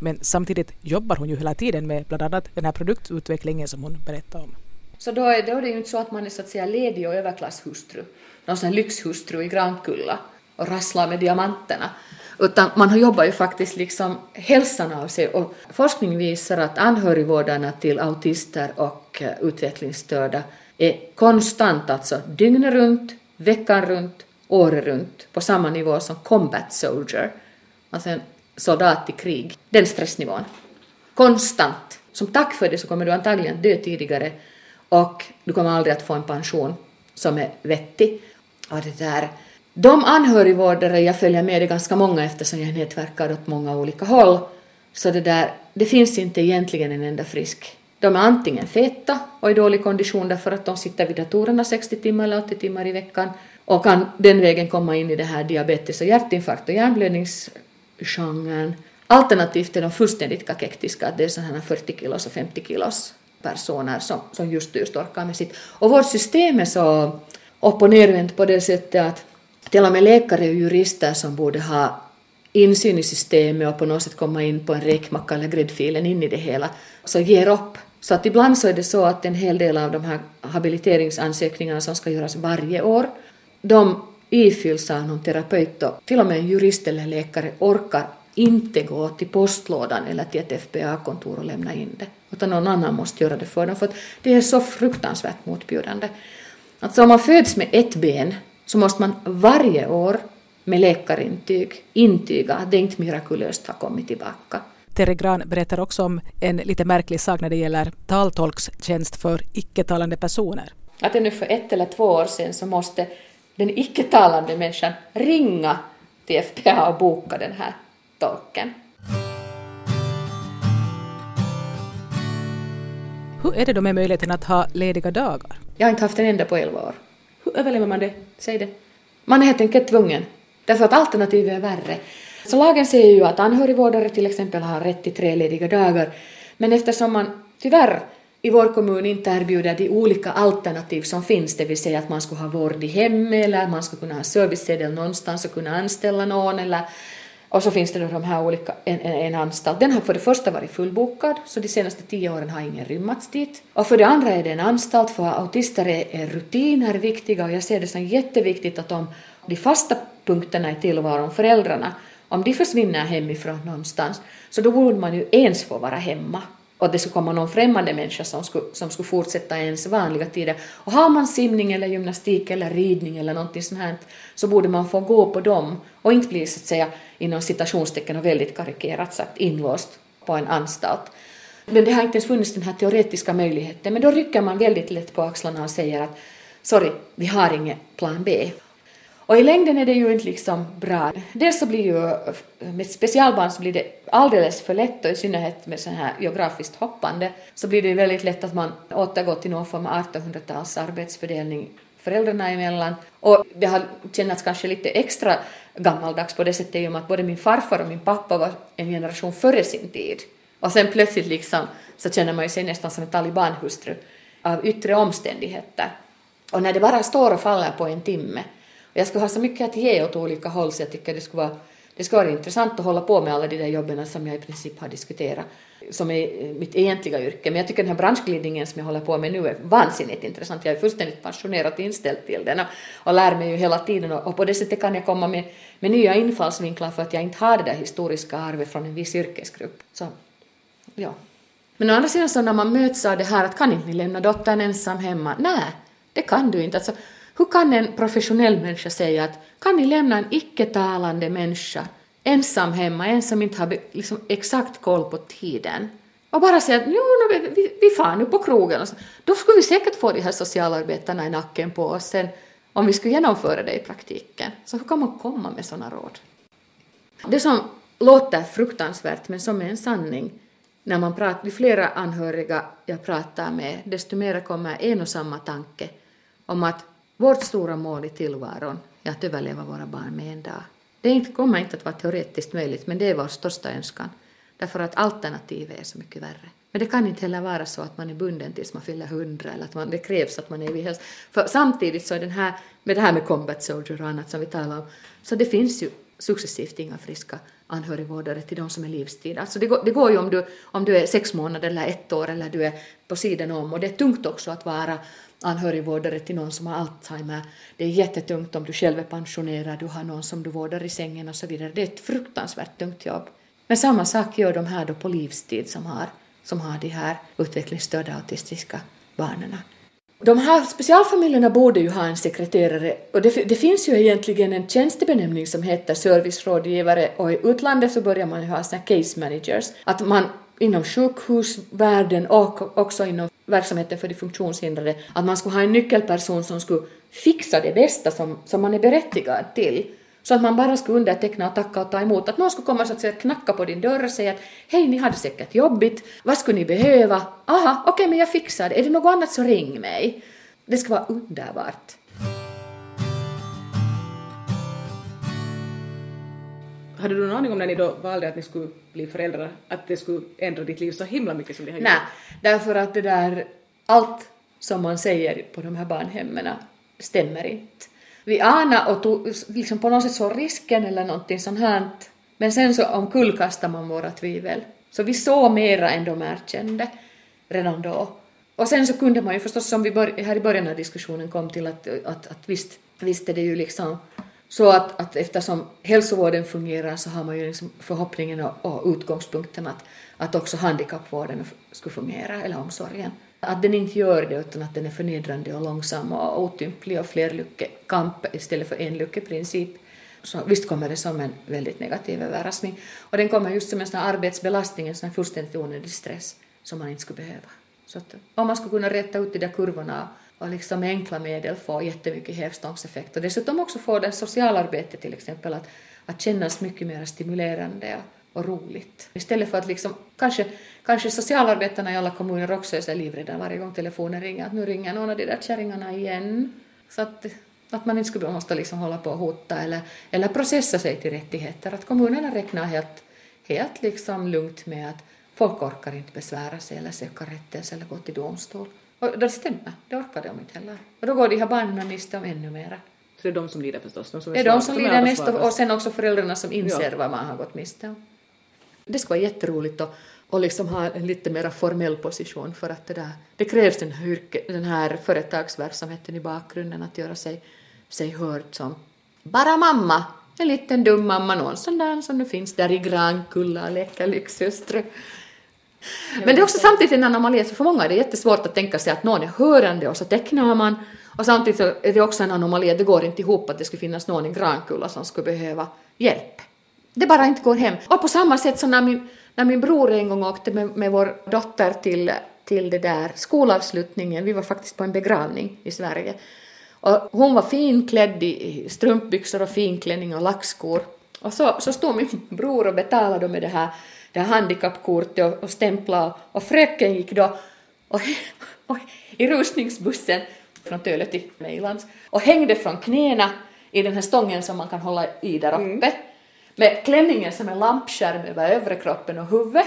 men samtidigt jobbar hon ju hela tiden med bland annat den här produktutvecklingen som hon berättade om. Så då är, då är det ju inte så att man är så att säga ledig och överklasshustru, någon sån här lyxhustru i Grankulla och rasslar med diamanterna. Utan man jobbar ju faktiskt liksom hälsan av sig och forskning visar att anhörigvårdarna till autister och eh, utvecklingsstörda är konstant, alltså dygnet runt, veckan runt, året runt på samma nivå som combat soldier, alltså en soldat i krig. Den stressnivån. Konstant. Som tack för det så kommer du antagligen dö tidigare och du kommer aldrig att få en pension som är vettig. Och det där. De anhörigvårdare jag följer med, det är ganska många eftersom jag nätverkar åt många olika håll, så det där, det finns inte egentligen en enda frisk. De är antingen feta och i dålig kondition därför att de sitter vid datorerna 60 timmar eller 80 timmar i veckan och kan den vägen komma in i det här diabetes och hjärtinfarkt och hjärnblödningsgenren. Alternativt är de fullständigt kakektiska, att det är sådana 40 kilos och 50 kilos personer som, som just nu storkar med sitt. Och vårt system är så upp och nervänt på det sättet att till och med läkare och jurister som borde ha insyn i systemet och på något sätt komma in på en räkmacka eller gräddfilen in i det hela, så ger upp. Så att ibland så är det så att en hel del av de här habiliteringsansökningarna som ska göras varje år, de ifylls av någon terapeut och till och med en jurist eller läkare orkar inte gå till postlådan eller till ett FBA-kontor och lämna in det, utan någon annan måste göra det för dem, för att det är så fruktansvärt motbjudande. Alltså om man föds med ett ben så måste man varje år med läkarintyg intyga att det inte mirakulöst har kommit tillbaka. Terry Gran berättar också om en lite märklig sak när det gäller taltolkstjänst för icke-talande personer. Att ännu för ett eller två år sedan så måste den icke-talande människan ringa till FPA och boka den här tolken. Hur är det då med möjligheten att ha lediga dagar? Jag har inte haft en enda på elva år. Hur överlever man det? Säg det. Man är helt enkelt tvungen, därför att alternativet är värre. Så lagen säger ju att anhörigvårdare till exempel har rätt till tre lediga dagar, men eftersom man tyvärr i vår kommun inte erbjuder de olika alternativ som finns, det vill säga att man skulle ha vård i hemmet eller man skulle kunna ha servicesedel någonstans och kunna anställa någon eller och så finns det då de här olika, en, en, en anstalt. Den har för det första varit fullbokad, så de senaste tio åren har ingen rymmats dit. Och för det andra är det en anstalt för autister är, är rutiner viktiga och jag ser det som jätteviktigt att om de fasta punkterna i tillvaron, föräldrarna, om de försvinner hemifrån någonstans, så då borde man ju ens få vara hemma och att det skulle komma någon främmande människa som skulle, som skulle fortsätta ens vanliga tider. Och har man simning eller gymnastik eller ridning eller någonting sånt här så borde man få gå på dem och inte bli så att säga inom citationstecken och väldigt karikerat sagt inlåst på en anstalt. Men det har inte ens funnits den här teoretiska möjligheten men då rycker man väldigt lätt på axlarna och säger att sorry, vi har ingen plan B. Och i längden är det ju inte liksom bra. Dels så blir ju med specialbarn så blir det alldeles för lätt och i synnerhet med så här geografiskt hoppande så blir det väldigt lätt att man återgår till någon form av 1800-tals arbetsfördelning föräldrarna emellan. Och det har känts kanske lite extra gammaldags på det sättet i och med att både min farfar och min pappa var en generation före sin tid. Och sen plötsligt liksom så känner man ju sig nästan som en talibanhustru av yttre omständigheter. Och när det bara står och faller på en timme jag skulle ha så mycket att ge åt olika håll så jag tycker det skulle vara, det skulle vara intressant att hålla på med alla de där jobben som jag i princip har diskuterat som är eh, mitt egentliga yrke. Men jag tycker den här branschglidningen som jag håller på med nu är vansinnigt intressant. Jag är fullständigt passionerat inställd till den och, och lär mig ju hela tiden och, och, på det sättet kan jag komma med, med nya infallsvinklar för att jag inte har det där historiska arvet från en viss yrkesgrupp. Så, ja. Men å andra sidan så när man möts av det här att kan inte ni lämna dottern ensam hemma? Nej, det kan du inte. Alltså, hur kan en professionell människa säga att kan ni lämna en icke-talande människa ensam hemma, en som inte har liksom exakt koll på tiden och bara säga att jo, vi, vi far nu på krogen. Då skulle vi säkert få de här socialarbetarna i nacken på oss sen om vi skulle genomföra det i praktiken. Så hur kan man komma med sådana råd? Det som låter fruktansvärt men som är en sanning när man pratar, ju flera anhöriga jag pratar med desto mer kommer en och samma tanke om att vårt stora mål i tillvaron är att överleva våra barn med en dag. Det kommer inte att vara teoretiskt möjligt, men det är vår största önskan. Därför att alternativet är så mycket värre. Men det kan inte heller vara så att man är bunden tills man fyller hundra eller att man, det krävs att man är vid hälsa. För samtidigt så är den här, med det här med combat soldier och annat som vi talar om, så det finns ju successivt inga friska anhörigvårdare till de som är livstid. Alltså det, går, det går ju om du, om du är sex månader eller ett år eller du är på sidan om och det är tungt också att vara anhörigvårdare till någon som har Alzheimer. Det är jättetungt om du själv är pensionerad, du har någon som du vårdar i sängen och så vidare. Det är ett fruktansvärt tungt jobb. Men samma sak gör de här då på livstid som har, som har de här utvecklingsstörda autistiska barnen. De här specialfamiljerna borde ju ha en sekreterare och det, det, finns ju egentligen en tjänstebenämning som heter servicerådgivare och i utlandet så börjar man ju ha såna case managers. Att man inom sjukhusvärlden och också inom verksamheten för de funktionshindrade att man skulle ha en nyckelperson som skulle fixa det bästa som, som man är berättigad till. Så att man bara skulle underteckna och tacka och ta emot. Att någon skulle komma så att säga knacka på din dörr och säga att hej, ni hade säkert jobbigt, vad skulle ni behöva? Aha, okej, okay, men jag fixar det. Är det något annat så ring mig. Det ska vara underbart. Hade du någon aning om när ni då valde att ni skulle bli föräldrar, att det skulle ändra ditt liv så himla mycket som det har gjort? Nej, därför att det där, allt som man säger på de här barnhemmen stämmer inte. Vi anade och tog liksom på något sätt så risken eller någonting sånt här, men sen så omkullkastade man våra tvivel. Så vi såg mera än de erkände redan då. Och sen så kunde man ju förstås, som vi här i början av diskussionen kom till att, att, att visst, visst är det ju liksom så att, att eftersom hälsovården fungerar så har man ju liksom förhoppningen och, och utgångspunkten att, att också handikappvården skulle fungera, eller omsorgen. Att den inte gör det utan att den är förnedrande och långsam och otymplig och flerlyckekamp istället för enlyckeprincip. Så visst kommer det som en väldigt negativ överraskning. Och den kommer just som en sån arbetsbelastning, en sån här fullständigt onödig stress som man inte skulle behöva. Så att om man skulle kunna rätta ut de där kurvorna och liksom med enkla medel få jättemycket hävstångseffekt och dessutom också få det socialarbetet till exempel att, att kännas mycket mer stimulerande och, och roligt. Istället för att liksom, kanske, kanske socialarbetarna i alla kommuner också är så livrädda varje gång telefonen ringer att nu ringer någon av de där kärringarna igen. Så att, att man inte skulle måste liksom hålla på och hota eller, eller processa sig till rättigheter. Att kommunerna räknar helt, helt liksom lugnt med att folk orkar inte besvära sig eller söka rättelse eller gå till domstol. Och det stämmer, det orkar de inte heller. Och då går de här barnen miste om ännu mera. Så det är de som lider förstås? De som är det är de som lider mest och sen också föräldrarna som inser ja. vad man har gått miste om. Det skulle vara jätteroligt att och liksom ha en lite mer formell position för att det där, det krävs den här, den här företagsverksamheten i bakgrunden att göra sig, sig hörd som bara mamma, en liten dum mamma, någon sån där som nu finns där i Grankulla och leker lyxhustru. Men det är också samtidigt en anomali, för många är det jättesvårt att tänka sig att någon är hörande och så tecknar man och samtidigt är det också en anomali att det går inte ihop att det skulle finnas någon i Grankulla som skulle behöva hjälp. Det bara inte går hem. Och på samma sätt som när min, när min bror en gång åkte med, med vår dotter till, till det där skolavslutningen, vi var faktiskt på en begravning i Sverige, och hon var finklädd i strumpbyxor och finklänning och lackskor. Och så, så stod min bror och betalade med det här det här handikappkortet och, och stämpla och fröken gick då och, och, i rusningsbussen från Töle till Mejlands och hängde från knäna i den här stången som man kan hålla i där uppe mm. med klänningen som en lampskärm över övre kroppen och huvudet.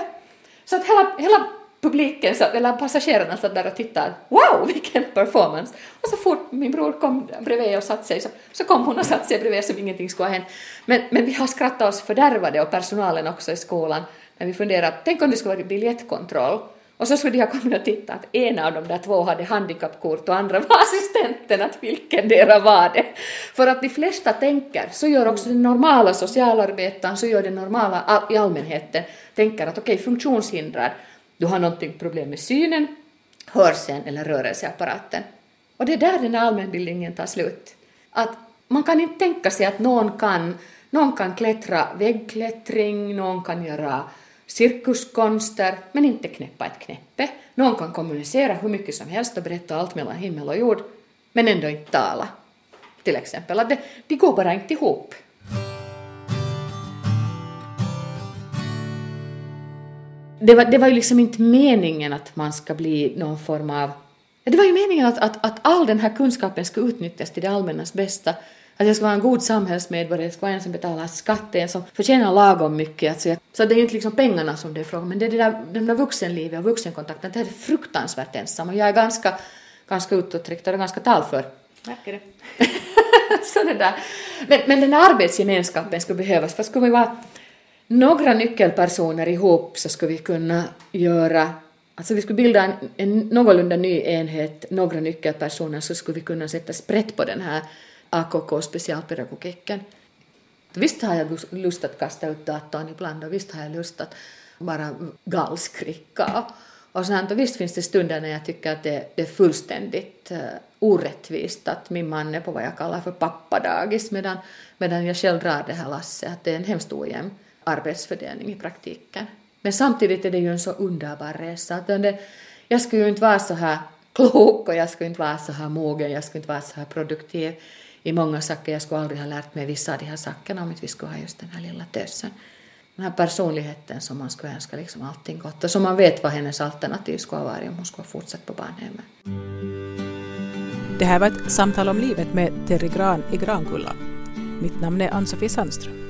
Så att hela, hela publiken, eller passagerarna satt där och tittade. Wow, vilken performance! Och så fort min bror kom bredvid och satte sig så, så kom hon och satte sig bredvid som ingenting skulle ha hänt. Men, men vi har skrattat oss fördärvade och personalen också i skolan när vi funderade, att tänk om det skulle vara biljettkontroll och så skulle de ha kommit och tittat att ena av de där två hade handikappkort och andra var (laughs) assistenten, att vilken dera var det? För att de flesta tänker, så gör också den normala socialarbetaren, så gör den normala i allmänheten, tänker att okej, okay, funktionshindrad, du har någonting problem med synen, hörseln eller rörelseapparaten. Och det är där den allmänbildningen tar slut. Att man kan inte tänka sig att någon kan, någon kan klättra väggklättring, någon kan göra cirkuskonster, men inte knäppa ett knäppe. Någon kan kommunicera hur mycket som helst och berätta allt mellan himmel och jord, men ändå inte tala. Till exempel, att det, de går bara inte ihop. Det var, det var ju liksom inte meningen att man ska bli någon form av... Det var ju meningen att, att, att all den här kunskapen ska utnyttjas till det allmännas bästa, att jag ska vara en god samhällsmedborgare, jag ska vara en som betalar skatt, en som förtjänar lagom mycket. Alltså jag, så det är ju inte liksom pengarna som det är frågan men det är det där, det där vuxenlivet och vuxenkontakten, det är fruktansvärt ensam och jag är ganska, ganska utåtriktad och ganska talför. Märker det. (laughs) så det där. Men, men den här arbetsgemenskapen skulle behövas, för skulle vi vara några nyckelpersoner ihop så skulle vi kunna göra Alltså vi skulle bilda en, en någorlunda ny enhet, några nyckelpersoner, så skulle vi kunna sätta sprätt på den här AKK specialpedagogiken. Visst har jag lust att kasta ut datorn ibland och visst har jag lust att bara gallskrika. och sånt. Och visst finns det stunder när jag tycker att det, det är fullständigt eh, uh, orättvist att min man är på vad jag kallar för pappadagis medan, medan jag själv drar det här lasset, att det är en hemskt ojämn arbetsfördelning i praktiken. Men samtidigt är det ju en så underbar resa. Att det, jag skulle ju inte vara så här klok och jag skulle inte vara så här mogen, jag skulle inte vara så här produktiv i många saker. Jag skulle aldrig ha lärt mig vissa av de här sakerna om inte vi skulle ha just den här lilla tösen. Den här personligheten som man skulle önska liksom allting gott och som man vet vad hennes alternativ skulle ha varit om hon skulle ha fortsatt på barnhemmet. Det här var ett samtal om livet med Terry Gran i Grankulla. Mitt namn är Ann-Sofie Sandström.